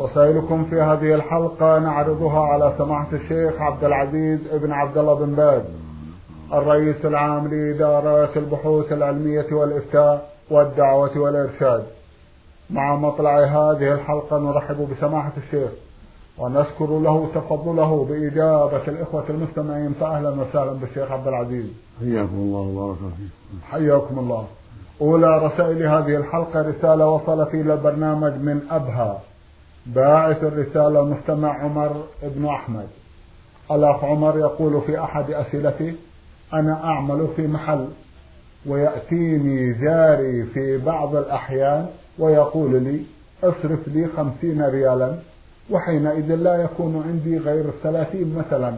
رسائلكم في هذه الحلقة نعرضها على سماحة الشيخ عبد العزيز ابن عبد الله بن باز الرئيس العام لإدارة البحوث العلمية والإفتاء والدعوة والإرشاد. مع مطلع هذه الحلقة نرحب بسماحة الشيخ ونشكر له تفضله بإجابة الإخوة المستمعين فأهلا وسهلا بالشيخ عبد العزيز. حياكم الله وبارك فيكم. حياكم الله. أولى رسائل هذه الحلقة رسالة وصلت إلى البرنامج من أبها. باعث الرسالة المستمع عمر بن أحمد. الأخ عمر يقول في أحد أسئلته أنا أعمل في محل ويأتيني جاري في بعض الأحيان ويقول لي اصرف لي خمسين ريالا. وحينئذ لا يكون عندي غير الثلاثين مثلا.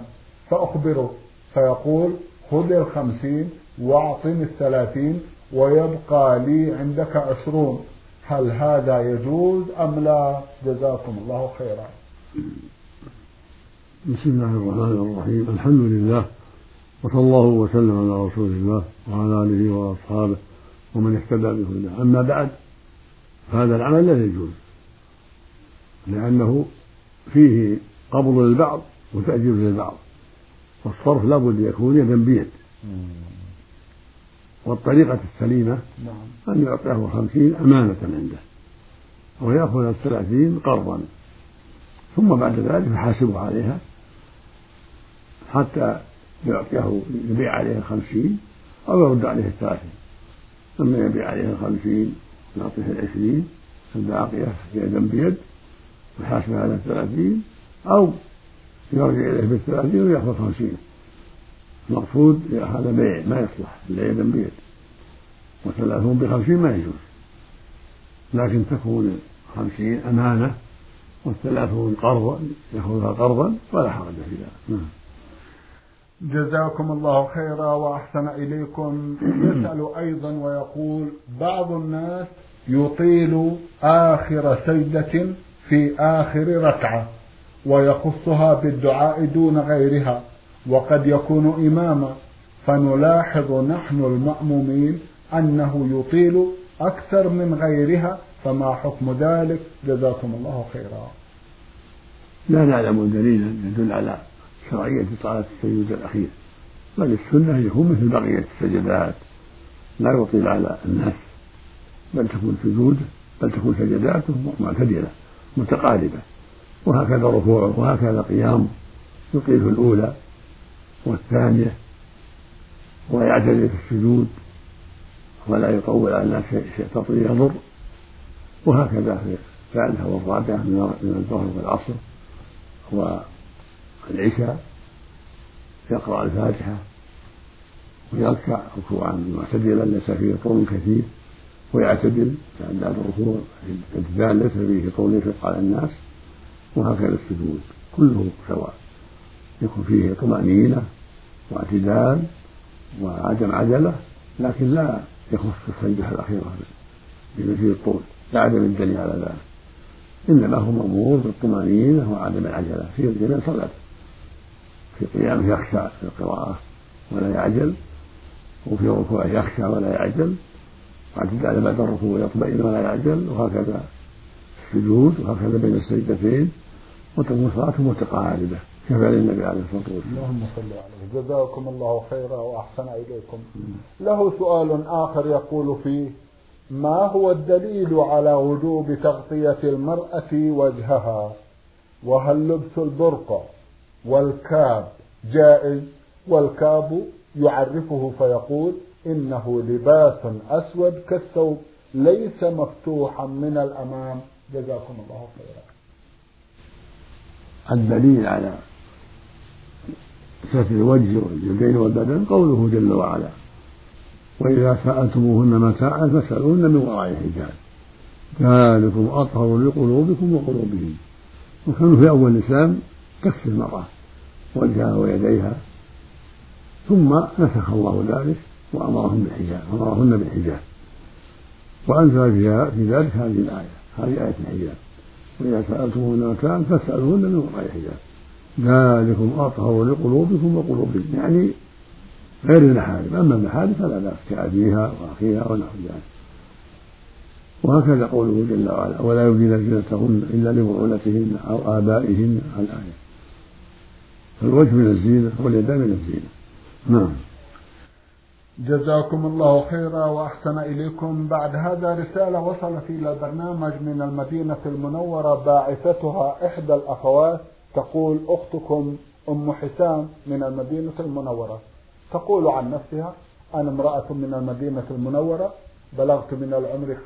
فأخبره فيقول خذ الخمسين واعطني الثلاثين ويبقى لي عندك عشرون. هل هذا يجوز أم لا؟ جزاكم الله خيرا. بسم الله الرحمن الرحيم. الحمد لله وصلى الله وسلم على رسول الله وعلى آله وأصحابه ومن اهتدى بهداه. أما بعد فهذا العمل لا يجوز لأنه فيه قبض للبعض وتأجير للبعض والصرف لابد يكون يدا بيد. والطريقة السليمة نعم. أن يعطيه خمسين أمانة عنده. ويأخذ الثلاثين قرضا. ثم بعد ذلك يحاسبه عليها. حتى يعطيه يبيع عليه الخمسين أو يرد عليه الثلاثين. ثم يبيع عليه الخمسين يعطيه العشرين. الباقية يدا بيد. ويحاسب على الثلاثين أو يرجع إليه بالثلاثين ويأخذ خمسين. المقصود هذا بيع ما يصلح إلا يدا بيد وثلاثون بخمسين ما يجوز. لكن تكون خمسين أمانة والثلاثون قرضا يأخذها قرضا ولا حرج في ذلك. نعم. جزاكم الله خيرا وأحسن إليكم. يسأل أيضا ويقول بعض الناس يطيل آخر سجدة في آخر ركعة ويخصها بالدعاء دون غيرها. وقد يكون إماما فنلاحظ نحن المأمومين أنه يطيل أكثر من غيرها فما حكم ذلك؟ جزاكم الله خيرا. لا نعلم دليلا يدل على شرعية صلاة السجود الأخير بل السنة يكون مثل بقية السجدات. لا يطيل على الناس بل تكون سجوده بل تكون سجداته معتدلة متقاربة. وهكذا ركوعه وهكذا قيامه يطيل في الأولى. والثانية ويعتدل في السجود ولا يطول على الناس شيء تطويل يضر وهكذا في الثالثة والرابعة من الظهر والعصر والعشاء يقرأ الفاتحة ويركع ركوعا. معتدلا ليس فيه طول كثير ويعتدل بعد الركوع الاعتدال ليس فيه طول يشق على الناس وهكذا السجود كله سواء. يكون فيه طمأنينة واعتدال وعدم عجلة لكن لا يخص السجدة الأخيرة بمزيد الطول لا عدم الدليل على ذلك. إنما هو مأمور بالطمأنينة وعدم العجلة في جميع صلاته في قيامه يخشى في القراءة ولا يعجل وفي ركوعه يخشى ولا يعجل واعتدال بعد الركوع يطمئن ولا يعجل وهكذا السجود وهكذا بين السجدتين وتكون صلاته متقاربة كفعل النبي عليه الصلاة والسلام. اللهم صل عليه. جزاكم الله خيرا وأحسن إليكم. له سؤال آخر يقول فيه ما هو الدليل على وجوب تغطية المرأة وجهها؟ وهل لبس البرقع والكاب جائز؟ والكاب يعرفه فيقول إنه لباس أسود كالثوب ليس مفتوحا من الأمام. جزاكم الله خيرا. الدليل على ستر الوجه واليدين والبدن قوله جل وعلا وإذا سألتموهن متاعا فاسألوهن من وراء حجاب. ذلكم أطهر لقلوبكم وقلوبهم. وكانوا في أول الإسلام تكفي المرأة وجهها ويديها ثم نسخ الله ذلك وأمرهم بالحجاب أمرهن بالحجاب وأنزل فيها في ذلك هذه الآية هذه آية الحجاب. وإذا سألتموهن مكان فاسألوهن من وراء حجاب. ذلكم أطهر لقلوبكم وقلوبهم يعني غير المحارم. أما المحارم فلا بأس كأبيها وأخيها ونحو ذلك. وهكذا قوله جل وعلا ولا يبدين زينتهن إلا لبعولتهن أو آبائهن الآية. فالوجه من الزينة واليدان من الزينة. نعم. جزاكم الله خيرا وأحسن إليكم. بعد هذا رسالة وصلت إلى البرنامج من المدينة المنورة باعثتها إحدى الأخوات تقول أختكم أم حسام من المدينة المنورة. تقول عن نفسها أنا امرأة من المدينة المنورة بلغت من العمر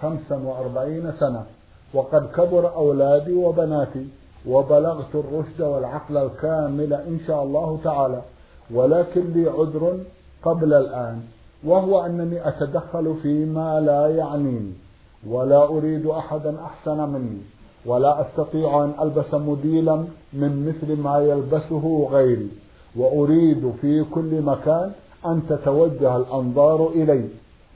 خمسا وأربعين سنة وقد كبر أولادي وبناتي وبلغت الرشد والعقل الكامل إن شاء الله تعالى ولكن لي عذر قبل الآن وهو أنني أتدخل فيما لا يعنيني ولا أريد أحدا أحسن مني. ولا أستطيع أن ألبس مديلا من مثل ما يلبسه غيري وأريد في كل مكان أن تتوجه الأنظار إلي.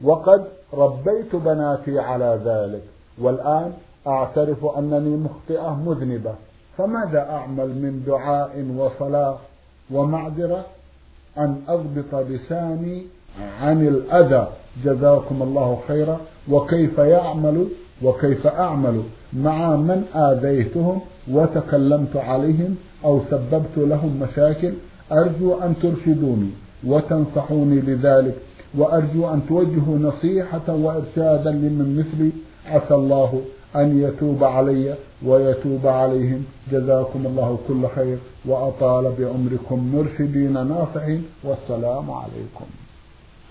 وقد ربيت بناتي على ذلك والآن أعترف أنني مخطئة مذنبة. فماذا أعمل من دعاء وصلاة ومعذرة؟ أن أضبط لساني عن الأذى. جزاكم الله خيرا. وكيف يعمل؟ وكيف أعمل؟ مع من آذيتهم وتكلمت عليهم أو سببت لهم مشاكل أرجو أن ترشدوني وتنصحوني لذلك وأرجو أن توجهوا نصيحة وإرشادا لمن مثلي. عسى الله أن يتوب علي ويتوب عليهم. جزاكم الله كل خير وأطال بعمركم مرشدين ناصحين. والسلام عليكم.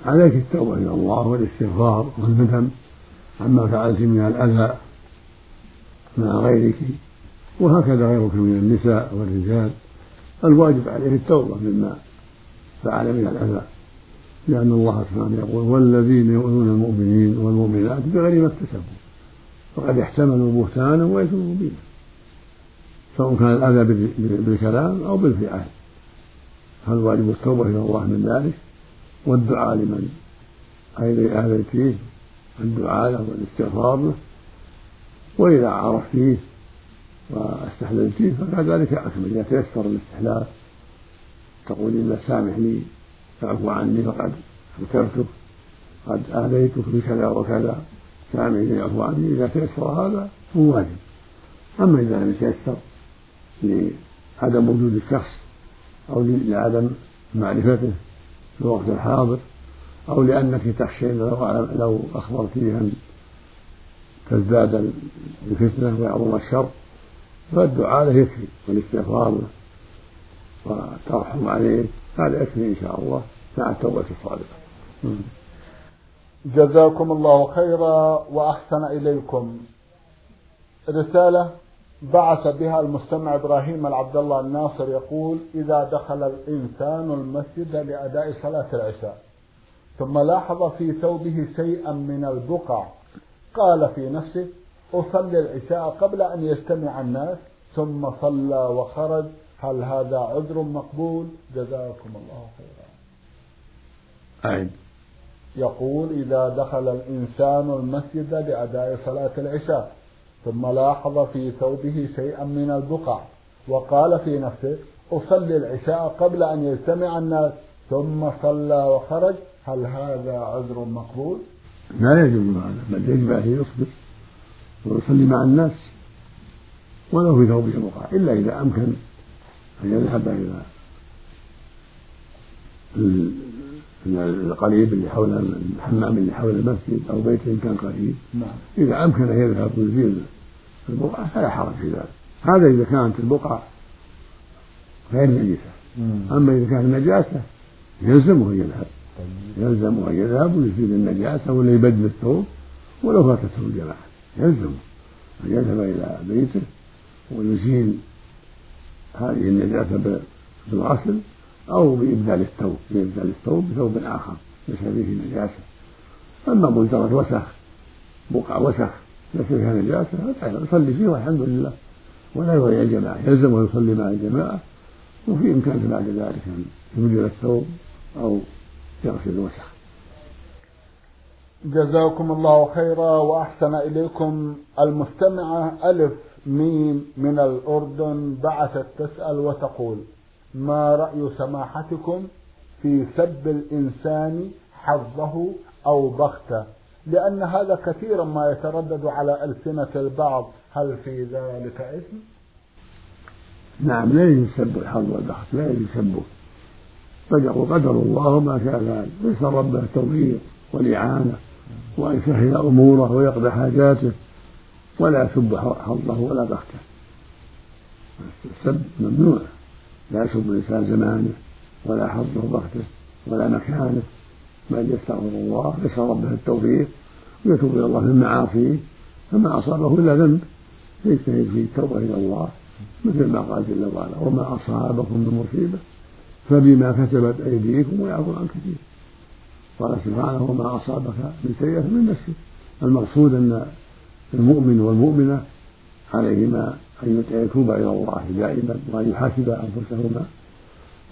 عليك التوبة إلى الله والإستغفار والندم عما فعلت من الأذى. مع غيرك وهكذا غيرك من النساء والرجال. الواجب عليه التوبة مما فعل من الأذى لأن الله سبحانه يقول والذين يؤذون المؤمنين والمؤمنات بغير ما اكتسبوا فقد احتملوا بهتانا وإثما مبينا سواء كان الأذى بالكلام أو بالفعل. فالواجب التوبة إلى الله من ذلك. والدعاء لمن آذيتيه الدعاء له والاستغفار له. وإذا عرفتيه واستحللتيه فكذلك أكمل. إذا تيسر الاستحلال تقول الله سامحني فاعفو عني فقد ذكرتك قد آذيتك بكذا وكذا سامحني يعفو عني. إذا تيسر هذا هو واجب. أما إذا لم يتيسر لعدم وجود الشخص أو لعدم معرفته في الوقت الحاضر أو لأنك تخشين لو أخبرتيه تزداد الفتنة ويعظم الشر فالدعاء له يكفي والاستغفار له والترحم عليه هذا يكفي إن شاء الله مع التوبة الصادقة. جزاكم الله خيرا وأحسن إليكم. رسالة بعث بها المستمع إبراهيم العبد الله الناصر يقول إذا دخل الإنسان المسجد لأداء صلاة العشاء ثم لاحظ في ثوبه شيئا من البقع قال في نفسه أصلي العشاء قبل أن يجتمع الناس ثم صلى وخرج. هل هذا عذر مقبول؟ جزاكم الله خيرا. أعد يقول إذا دخل الإنسان المسجد لأداء صلاة العشاء ثم لاحظ في ثوبه شيئا من البقع وقال في نفسه أصلي العشاء قبل أن يجتمع الناس ثم صلى وخرج. هل هذا عذر مقبول؟ لا يجوز هذا بل يجب عليه يصبر ويصلي مع الناس ولو في ثوبه بقع إلا إذا أمكن أن يذهب إلى القريب اللي حول الحمام اللي حول المسجد أو بيت إن كان قريب. نعم. إذا أمكن أن يذهب ويزيل البقعة فلا حرج في ذلك. هذا إذا كانت البقعة غير نجسة أما إذا كانت نجاسة يلزمه أن يذهب. طيب. يلزمه أن يذهب ويزيل النجاسة ولا يبدل الثوب ولو فاتته الجماعة يلزمه أن يذهب إلى بيته ويزيل هذه النجاسة بالغسل أو بإبدال الثوب بإبدال الثوب بثوب آخر ليس فيه نجاسة. أما مجرد وسخ بقع وسخ ليس فيها نجاسة يصلي فيه والحمد لله. ولا يغير الجماعة. يلزمه يصلي مع الجماعة وفي إمكانه بعد ذلك أن يبدل الثوب أو يغسل الوسخ جزاكم الله خيرا وأحسن إليكم. المستمعة ألف ميم من الأردن بعثت تسأل وتقول ما رأي سماحتكم في سب الإنسان حظه أو بخته؟ لأن هذا كثيرا ما يتردد على ألسنة البعض. هل في ذلك إثم؟ نعم لا يسب الحظ والبخت لا يسبه بل يقول قدر الله ما شاء فعل ويسأل ربه التوفيق والإعانة وأن يسهل أموره ويقضي حاجاته ولا يسب حظه ولا بخته. السب ممنوع. لا يسب الإنسان زمانه ولا حظه بخته ولا مكانه. بل يستغفر الله يسأل ربه التوفيق ويتوب إلى الله من معاصيه. فما أصابه إلا ذنب. فيجتهد في التوبة إلى الله مثل ما قال جل وعلا وما أصابكم من مصيبة فبما كتبت أيديكم ويعفو عن كثير. قال سبحانه وما أصابك من سيئة من نفسك. المقصود أن المؤمن والمؤمنة عليهما أن يتوبا إلى الله دائما وأن يحاسبا أنفسهما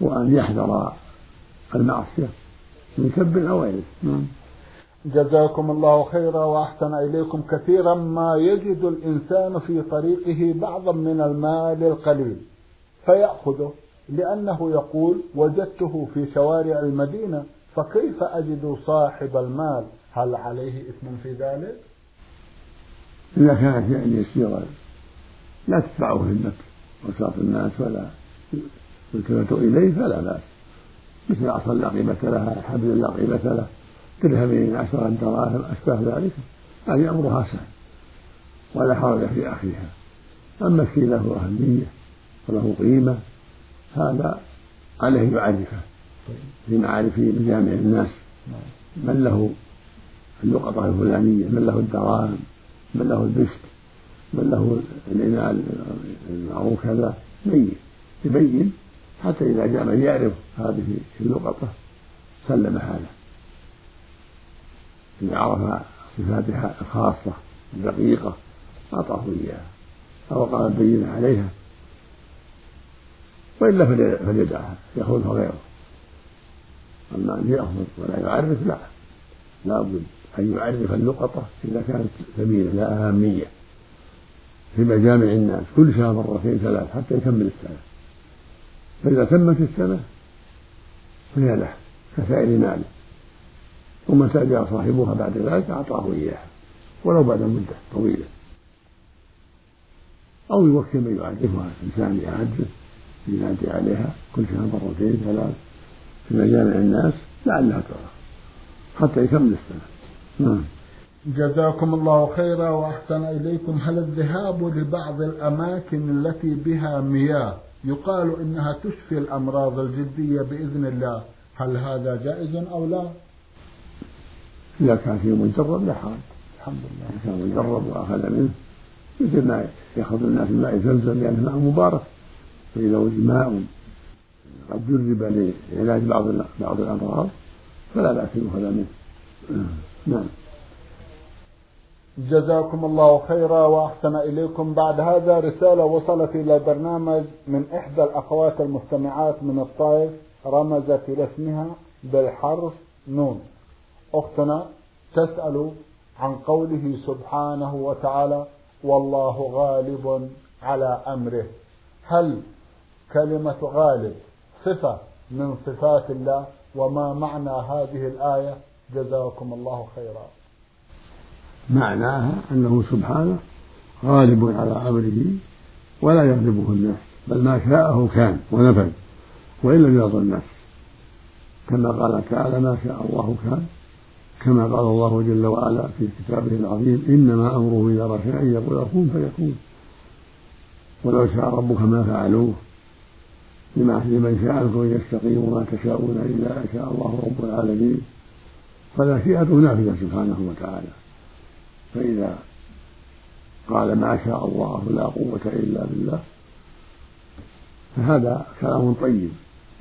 وأن يحذرا المعصية من سب أو غيره نعم. جزاكم الله خيرا وأحسن إليكم كثيرا ما يجد الإنسان في طريقه بعضا من المال القليل فيأخذه. لأنه يقول وجدته في شوارع المدينة فكيف أجد صاحب المال؟ هل عليه إثم في ذلك؟ إذا كان شيئا يسيرا لا تدفعه همك وساط الناس ولا يلتفت إليه فلا بأس. مثل عصا لا قيمة لها حبل لا قيمة له درهمين عشرة دراهم أشبه ذلك. هذه أمرها سهل ولا حرج في أخذها أما الشيء له أهمية وله قيمة. هذا عليه يعرفه في معارف مجامع الناس. من له اللقطة الفلانية؟ من له الدراهم من له البشت؟ من له الإناء المعروف كذا؟ بين يبين حتى إذا جاء من يعرف هذه اللقطة سلم حاله. إذا عرف صفاتها الخاصة الدقيقة أعطاه إياها. أو قال بين عليها. وإلا فليدعها يأخذها غيره. أما أن يأخذ ولا يعرف لا. لا بد أن يعرف اللقطة إذا كانت ثمينة لا أهمية. في مجامع الناس كل شهر مرتين ثلاث حتى يكمل السنة. فإذا تمت السنة فهي له كسائر ماله. ومتى جاء صاحبها بعد ذلك أعطاه إياها. ولو بعد مدة طويلة. أو يوكل من يعرفها إنسان يعرفه. ينادي عليها كل شهر مرتين ثلاث في مجامع الناس لعلها ترى. حتى يكمل السنة. نعم. جزاكم الله خيرا وأحسن إليكم. هل الذهاب لبعض الأماكن التي بها مياه يقال إنها تشفي الأمراض الجدية بإذن الله؟ هل هذا جائز أو لا؟ إذا كان فيه مجرب لا حرج. الحمد لله. إذا كان مجرب وأخذ منه مثل ما يأخذ الناس ماء زمزم لأنه ماء مبارك. وجد ماء قد جرب لعلاج بعض بعض الأمراض فلا بأس يؤخذ منه. نعم. جزاكم الله خيرا وأحسن إليكم. بعد هذا رسالة وصلت إلى البرنامج من إحدى الأخوات المستمعات من الطائف رمزت إلى اسمها بالحرف نون. أختنا تسأل عن قوله سبحانه وتعالى والله غالب على أمره. هل كلمة غالب صفة من صفات الله وما معنى هذه الآية؟ جزاكم الله خيرا. معناها أنه سبحانه غالب على أمره ولا يغلبه الناس بل ما شاءه كان ونفذ وإن لم يرضى الناس. كما قال تعالى ما شاء الله كان كما قال الله جل وعلا في كتابه العظيم إنما أمره إذا أراد شيئا يقول كن فيكون ولو شاء ربك ما فعلوه لمن شاء أن يستقيم وما تشاءون إلا أن شاء الله رب العالمين. فالمشيئة نافذة سبحانه وتعالى. فإذا قال ما شاء الله لا قوة إلا بالله فهذا كلام طيب.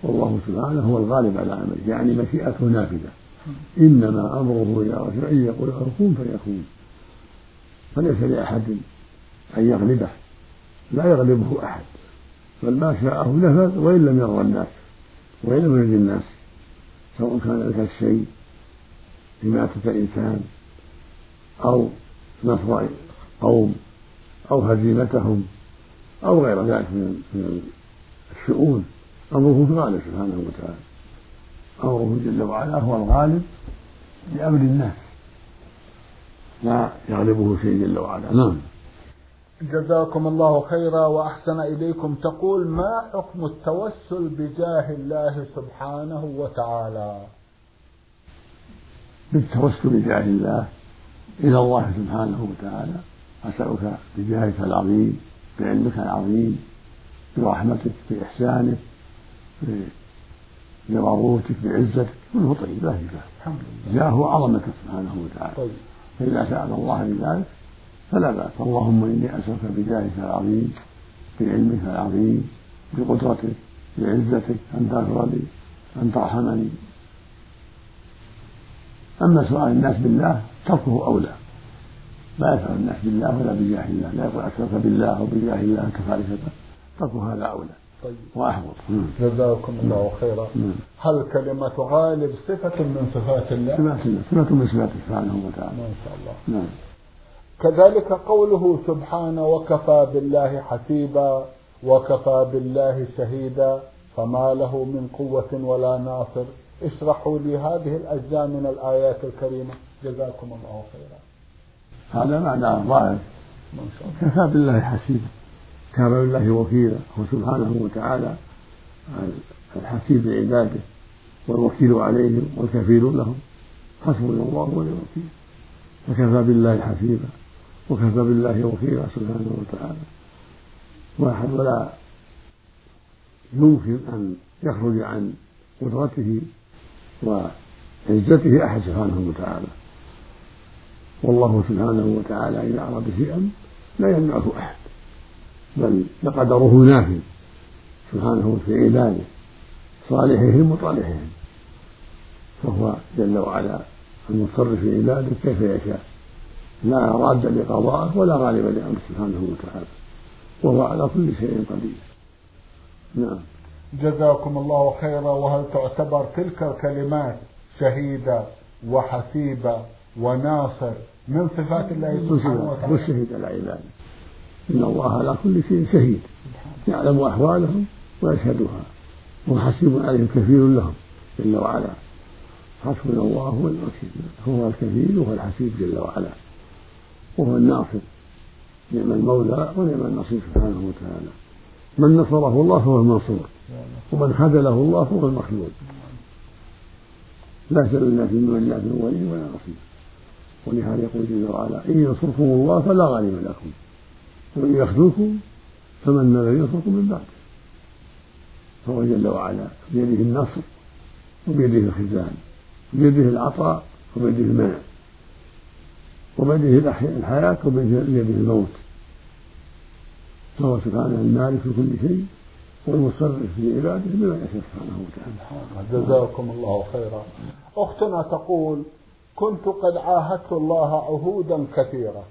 والله سبحانه هو الغالب على أمره يعني مشيئته نافذة. إنما أمره إذا أراد أن يقول له كن فيكون فليس لأحد أن يغلبه. لا يغلبه أحد. بل ما شاءه نفذ وإن لم يرضى الناس وإن لم يرضي الناس سواء كان ذلك الشيء إماتة إنسان أو نصر قوم أو هزيمتهم أو غير ذلك من الشؤون. أمره في الغالب سبحانه وتعالى. أمره جل وعلا هو الغالب بأمر الناس لا يغلبه شيء جل وعلا. نعم. جزاكم الله خيرا وأحسن إليكم. تقول ما حكم التوسل بجاه الله سبحانه وتعالى؟ بالتوسل بجاه الله إلى الله سبحانه وتعالى. أسألك بجاهك العظيم بعلمك العظيم برحمتك بإحسانك بجبروتك بعزتك كله طيب لا الحمد لله. جاهه عظمتك سبحانه وتعالى. طيب. فإذا سأل الله بذلك فلا بأس. اللهم إني أسألك بجاهك العظيم بعلمك العظيم بقدرتك بعزتك أن تغفر لي أن ترحمني. أما سؤال الناس بالله تركه أولى لا؟ يسأل الناس بالله ولا بجاه الله لا يقول أسألك بالله وبجاه الله كفارسة ترك هذا أولى طيب. وأحوط جزاكم الله خيرا. هل كلمة غالب صفة من صفات الله؟ صفات الله. صفة من صفاته سبحانه وتعالى. ما شاء الله. نعم. كذلك قوله سبحانه وكفى بالله حسيبا وكفى بالله شهيدا فما له من قوة ولا ناصر. اشرحوا لي هذه الأجزاء من الآيات الكريمة. جزاكم الله خيرا. هذا معنى الله كفى بالله حسيبا. كفى بالله وكيلا. هو سبحانه وتعالى الحسيب لعباده والوكيل عليهم والكفيل لهم. حسبنا الله ونعم الوكيل. فكفى بالله حسيبا. وكفى بالله وكيلا سبحانه وتعالى. واحد ولا يمكن أن يخرج عن قدرته وعزته أحد سبحانه وتعالى. والله سبحانه وتعالى إذا أراد شيئا لا يمنعه أحد بل قدره نافذ سبحانه في عباده صالحهم وطالحهم. فهو جل وعلا المتصرف في عباده كيف يشاء. لا راد لقضائه ولا غالب لأمره سبحانه وتعالى. وهو على كل شيء قدير. نعم. جزاكم الله خيرا. وهل تعتبر تلك الكلمات شهيدا وحسيبا وناصر من صفات الله سبحانه وتعالى؟ والشهيد على عباده إن الله على كل شيء شهيد. يعلم أحوالهم ويشهدها. وحسيب عليهم كثير لهم. جل وعلا. حسبنا الله هو الوكيل هو الكفيل وهو الحسيب جل وعلا. وهو الناصر. نعم المولى ونعم النصير سبحانه وتعالى. من نصره الله فهو المنصور. ومن خذله الله فهو المخذول لا سبيل لنا في من الله من ولي ولا نصير. ولهذا يقول جل وعلا إن ينصركم الله فلا غالب لكم. وإن يخذلكم فمن الذي ينصركم من بعده فهو جل وعلا بيده النصر وبيده الخزان بيده العطاء وبيده المنع. وبيده الحياة وبيده الموت فهو سبحانه المالك لكل شيء والمصرف في عباده بما يشاء سبحانه وتعالى. جزاكم الله خيرا. أختنا تقول كنت قد عاهدت الله عهودا كثيرة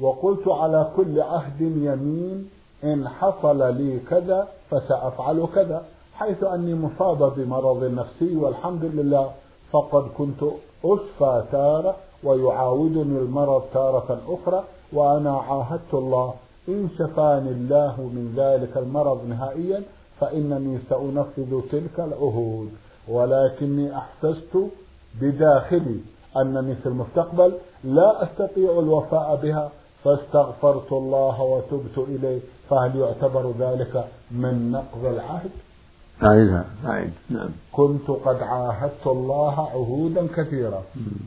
وقلت على كل عهد يمين إن حصل لي كذا فسأفعل كذا حيث أني مصابة بمرض نفسي والحمد لله فقد كنت أشفى تارة ويعاودني المرض تارة أخرى وأنا عاهدت الله إن شفاني الله من ذلك المرض نهائيا فإنني سأنفذ تلك العهود ولكني أحسست بداخلي أنني في المستقبل لا أستطيع الوفاء بها فاستغفرت الله وتبت إليه فهل يعتبر ذلك من نقض العهد؟ أعيدها. أعيد نعم. كنت قد عاهدت الله عهودا كثيرة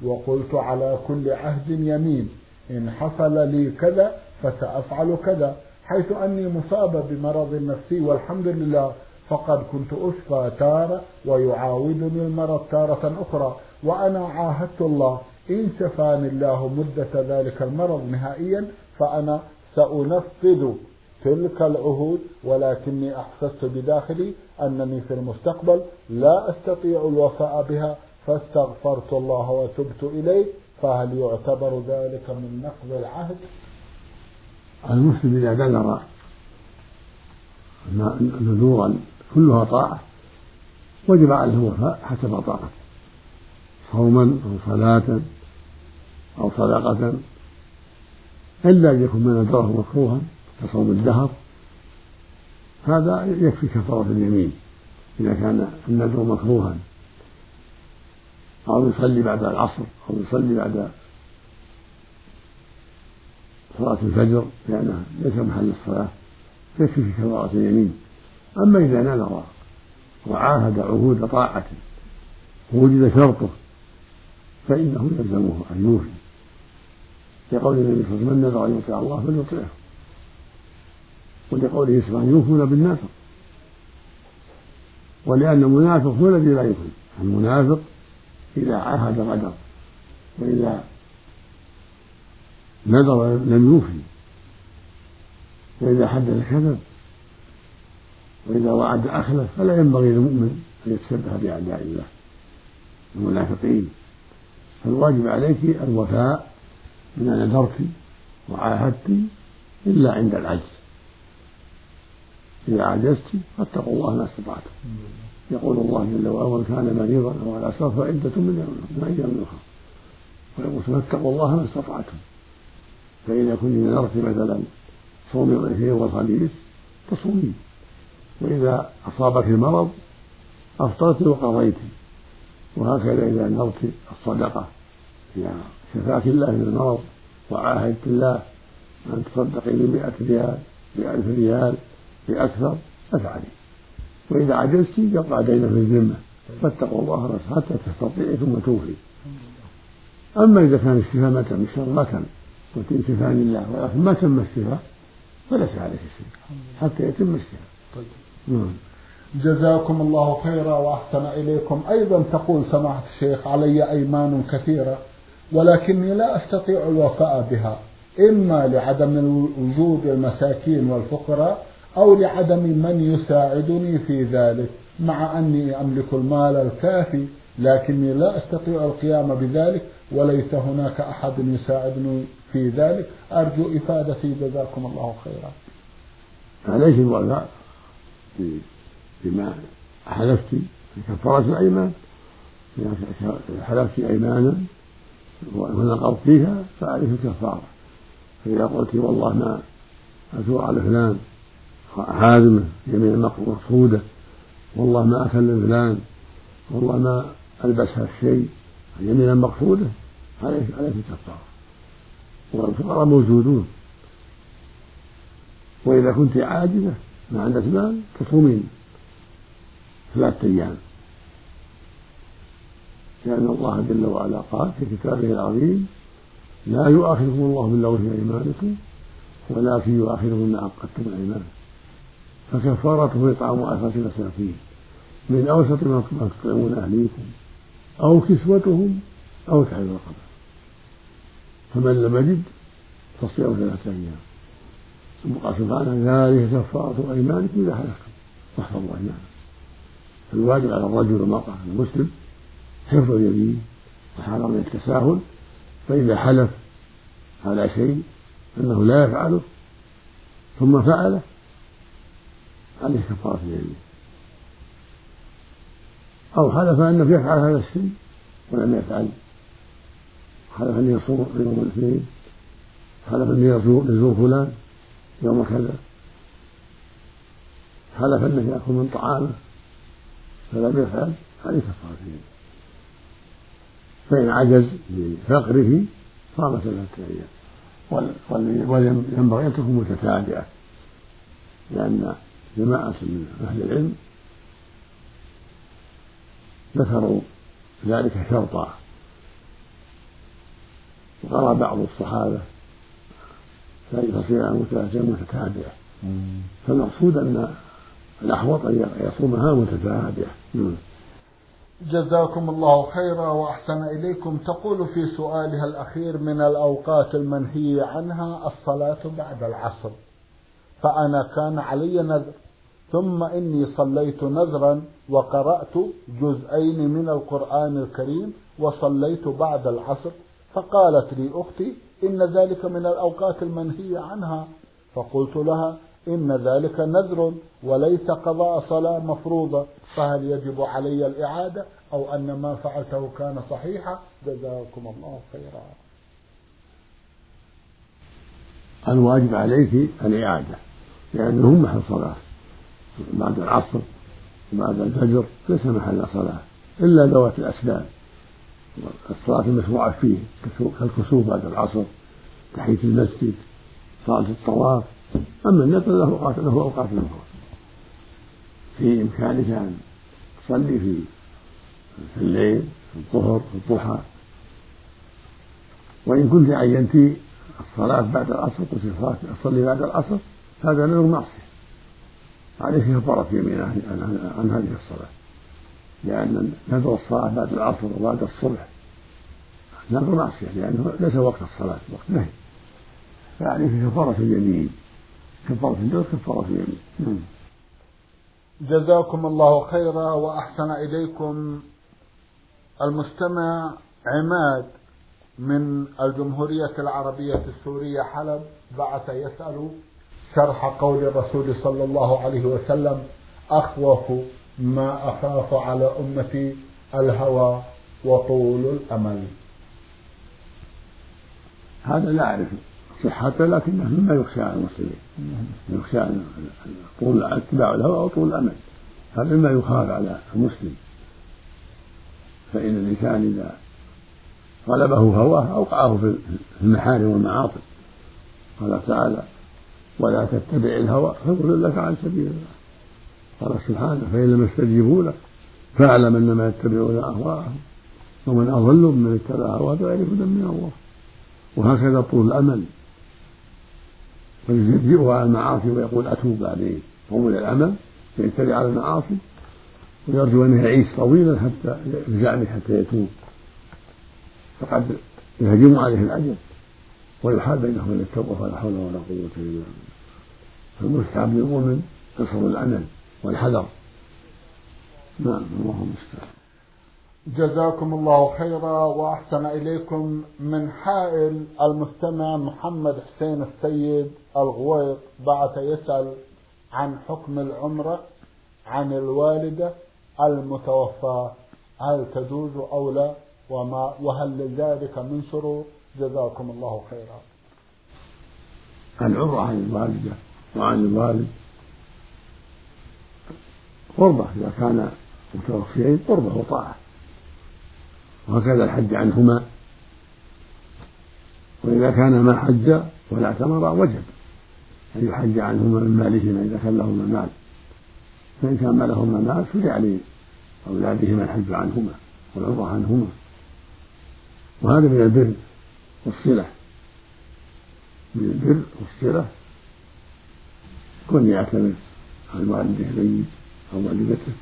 وقلت على كل عهد يمين إن حصل لي كذا فسأفعل كذا حيث أني مصابة بمرض نفسي والحمد لله فقد كنت أشفى تارة ويعاودني المرض تارة أخرى وأنا عاهدت الله إن شفاني الله مدة ذلك المرض نهائيا فأنا سأنفذ تلك العهود ولكني أحسست بداخلي أنني في المستقبل لا أستطيع الوفاء بها فاستغفرت الله وتبت إليه فهل يعتبر ذلك من نقض العهد؟ المسلم إذا بلغ نذورا كلها طاعة وجب عليه الوفاء حسب طاقته صوما أو صلاة أو صدقة إلا أن يكون من نذره مكروها كصوم الدهر هذا يكفي كفارة اليمين إذا كان النذر مكروها. أو يصلي بعد العصر أو يصلي بعد صلاة الفجر لأنها ليس محل الصلاة. يكفي في كفارة اليمين. أما إذا نذر وعاهد عهود طاعة ووجد شرطه فإنه يلزمه أن يوفي. لقول النبي صلى الله عليه وسلم من نذر أن يطيع الله فليطيعه. ولقوله سبحانه يوفون بالنافق. ولأن المنافق هو الذي لا يوفي المنافق إذا عاهد غدر وإذا نذر لم يوفي. وإذا حدث كذب وإذا وعد أخلف فلا ينبغي للمؤمن أن يتشبه بأعداء الله المنافقين. فالواجب عليك الوفاء بما نذرت وعاهدت إلا عند العجز. إذا عجزت فاتقوا الله ما استطعتم. يقول الله جل وعلا ومن كان مريضا أو على سفر فعدة من أيام أخرى ويقول فاتقوا الله ما استطعتم. فإذا كنت نذرت مثلا صوم الاثنين والخميس تصومين وإذا أصابك المرض أفطرت وقضيت. وهكذا إذا نذرت الصدقة. إذا شفاك الله من المرض وعاهدت الله أن تصدقي بمئة ريال بألف ريال بأكثر فافعلي وإذا عجزت يقع دينه في الذمة. فاتقوا الله حتى تستطيعي ثم توفي. أما إذا كان الشفاء ما تم الشر ما تم قلت شفاني الله ولكن ما تم الشفاء فليس عليك شيء حتى يتم الشفاء طيب. نعم. جزاكم الله خيرا وأحسن إليكم. أيضا تقول سماحة الشيخ علي أيمان كثيرة ولكني لا أستطيع الوفاء بها إما لعدم وجود المساكين والفقراء أو لعدم من يساعدني في ذلك مع أني أملك المال الكافي لكني لا أستطيع القيام بذلك وليس هناك أحد يساعدني في ذلك. أرجو إفادتي جزاكم الله خيرا. عليك الوفاء بما حلفت كفارة الأيمان؟ حلفت أيمانا ونقضت فيها فعليك الكفارة. فإذا قلت والله ما أثور على فلان حازمة يمين مقصودة. والله ما أكل فلان والله ما ألبسها الشيء. يمينا مقصودة عليك عليك الكفارة. والفقراء موجودون. وإذا كنت عاجزة ما عندك مال تصومين ثلاثة أيام. لأن الله جل وعلا قال في كتابه العظيم لا يؤاخذكم الله باللغو في أيمانكم ولكن يؤاخذكم بما عقدتم الأيمان فكفارته إطعام عشرة مساكين من أوسط ما تطعمون أهليكم. أو كسوتهم أو تحرير رقبة فمن لم يجد فصيام ثلاثة أيام. ثم قال سبحانه ذلك كفارة أيمانكم إذا حلفتم. واحفظوا أيمانكم. فالواجب على الرجل والمرأة المسلم حفظ اليمين وحذر من التساهل فإذا حلف على شيء أنه لا يفعله ثم فعله عليه كفارة اليمين أو حلف أنه يفعل هذا الشيء ولم يفعل. حلف أن يصوم يوم الاثنين. حلف أن يزور فلان يوم كذا. حلف أنه يأكل من طعامه فلم يفعل عليه كفارة اليمين فإن عجز بفقره صام ثلاثة أيام وينبغي أن تكون متتابعة. لأن جماعة من أهل العلم ذكروا ذلك شرطا. وقرأ بعض الصحابة فتصير متتابعة فالمقصود أن الأحوط أن يصومها متتابعة. جزاكم الله خيرا وأحسن إليكم. تقول في سؤالها الأخير من الأوقات المنهي عنها الصلاة بعد العصر. فأنا كان علي نذر. ثم إني صليت نذرا وقرأت جزئين من القرآن الكريم وصليت بعد العصر فقالت لي أختي إن ذلك من الأوقات المنهي عنها فقلت لها إن ذلك نذر وليس قضاء صلاة مفروضة فهل يجب علي الإعادة أو أن ما فعلته كان صحيحا؟ جزاكم الله خيرا. الواجب عليك الإعادة لأنه محل صلاة. بعد العصر وبعد الفجر ليس محل صلاة إلا ذوات الأسباب. الصلاة المشروعة فيه كالكسوف بعد العصر تحية المسجد صلاة الطواف. أما النفل له أوقات له أوقات أخرى. في إمكانك أن تصلي في في الليل في الظهر في الضحى. وإن كنت عينت الصلاة بعد العصر قلت أصلي بعد العصر هذا نذر معصية. عليك كفارة يمين عن, هذه الصلاة. لأن نذر الصلاة بعد العصر وبعد الصبح. نذر معصية لأنه ليس وقت الصلاة وقت نهي. فعليك كفارة اليمين. كفارة النذر كفارة اليمين. نعم. جزاكم الله خيرا وأحسن إليكم. المستمع عماد من الجمهورية العربية السورية حلب بعث يسأل شرح قول الرسول صلى الله عليه وسلم أخوف ما أخاف على أمتي الهوى وطول الأمل. هذا لا أعرف صحته لكنه مما يخشى على المسلمين. يخشى طول اتباع الهوى أو طول الأمل. هذا مما يخاف على المسلم. فإن الإنسان إذا غلبه هواه أوقعه في المحارم والمعاصي. قال تعالى ولا تتبع الهوى فيضلك عن سبيل الله. قال سبحانه فإن لم يستجيبوا لك فاعلم أنما يتبعون أهواءهم. ومن أضل ممن اتبع هواه بغير هدى من الله. وهكذا طول الأمل. ويجزئه على المعاصي ويقول أتوب بعدين طول الأمل فيتبع على المعاصي ويرجو أن يعيش طويلا حتى بزعمه حتى يتوب. فقد يهجم عليه الأجل ويحال بينه وبين التوبة ولا حول ولا قوة إلا بالله. فالمستحب للمؤمن قصر الأمل والحذر. نعم الله المستعان. جزاكم الله خيرا وأحسن إليكم من حائل المستمع محمد حسين السيد الغويط بعث يسأل عن حكم العمرة عن الوالدة المتوفاة. هل تجوز أو لا؟ وما وهل لذلك من شروط؟ جزاكم الله خيرا. العمرة عن الوالدة وعن الوالد. قربة إذا كان متوفيين قربة وطاعة. وهكذا الحج عنهما. وإذا كان ما حج ولا اعتمر وجب. أن يحج عنهما من مالهما إذا كان لهما مال. فإن كان ما لهما مال شرع لأولادهما الحج عنهما والعمرة عنهما. وهذا من البر والصلة من البر والصلة كن يعتمر عن والده الميت أو والدته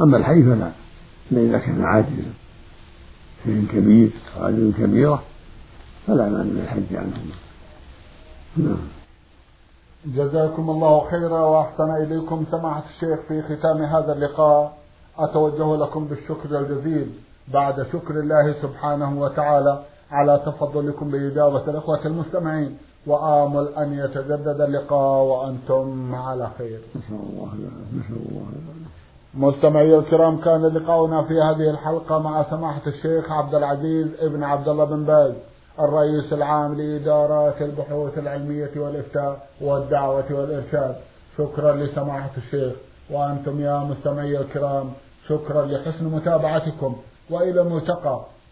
أما الحي فلا. إلا إذا كان عاجزا. شيء كبير أو عجز كبيرة فلا مانع من الحج عنهما. نعم. جزاكم الله خيرا وأحسن إليكم سماحة الشيخ في ختام هذا اللقاء. أتوجه لكم بالشكر الجزيل. بعد شكر الله سبحانه وتعالى. على تفضلكم بإجابة الإخوة المستمعين. وآمل أن يتجدد اللقاء وأنتم على خير. الله الله مستمعي الكرام كان لقاؤنا في هذه الحلقة مع سماحة الشيخ عبد العزيز ابن عبد الله بن باز الرئيس العام لإدارات البحوث العلمية والإفتاء والدعوة والإرشاد. شكرا لسماحة الشيخ. وأنتم يا مستمعي الكرام شكرا لحسن متابعتكم. وإلى الملتقى.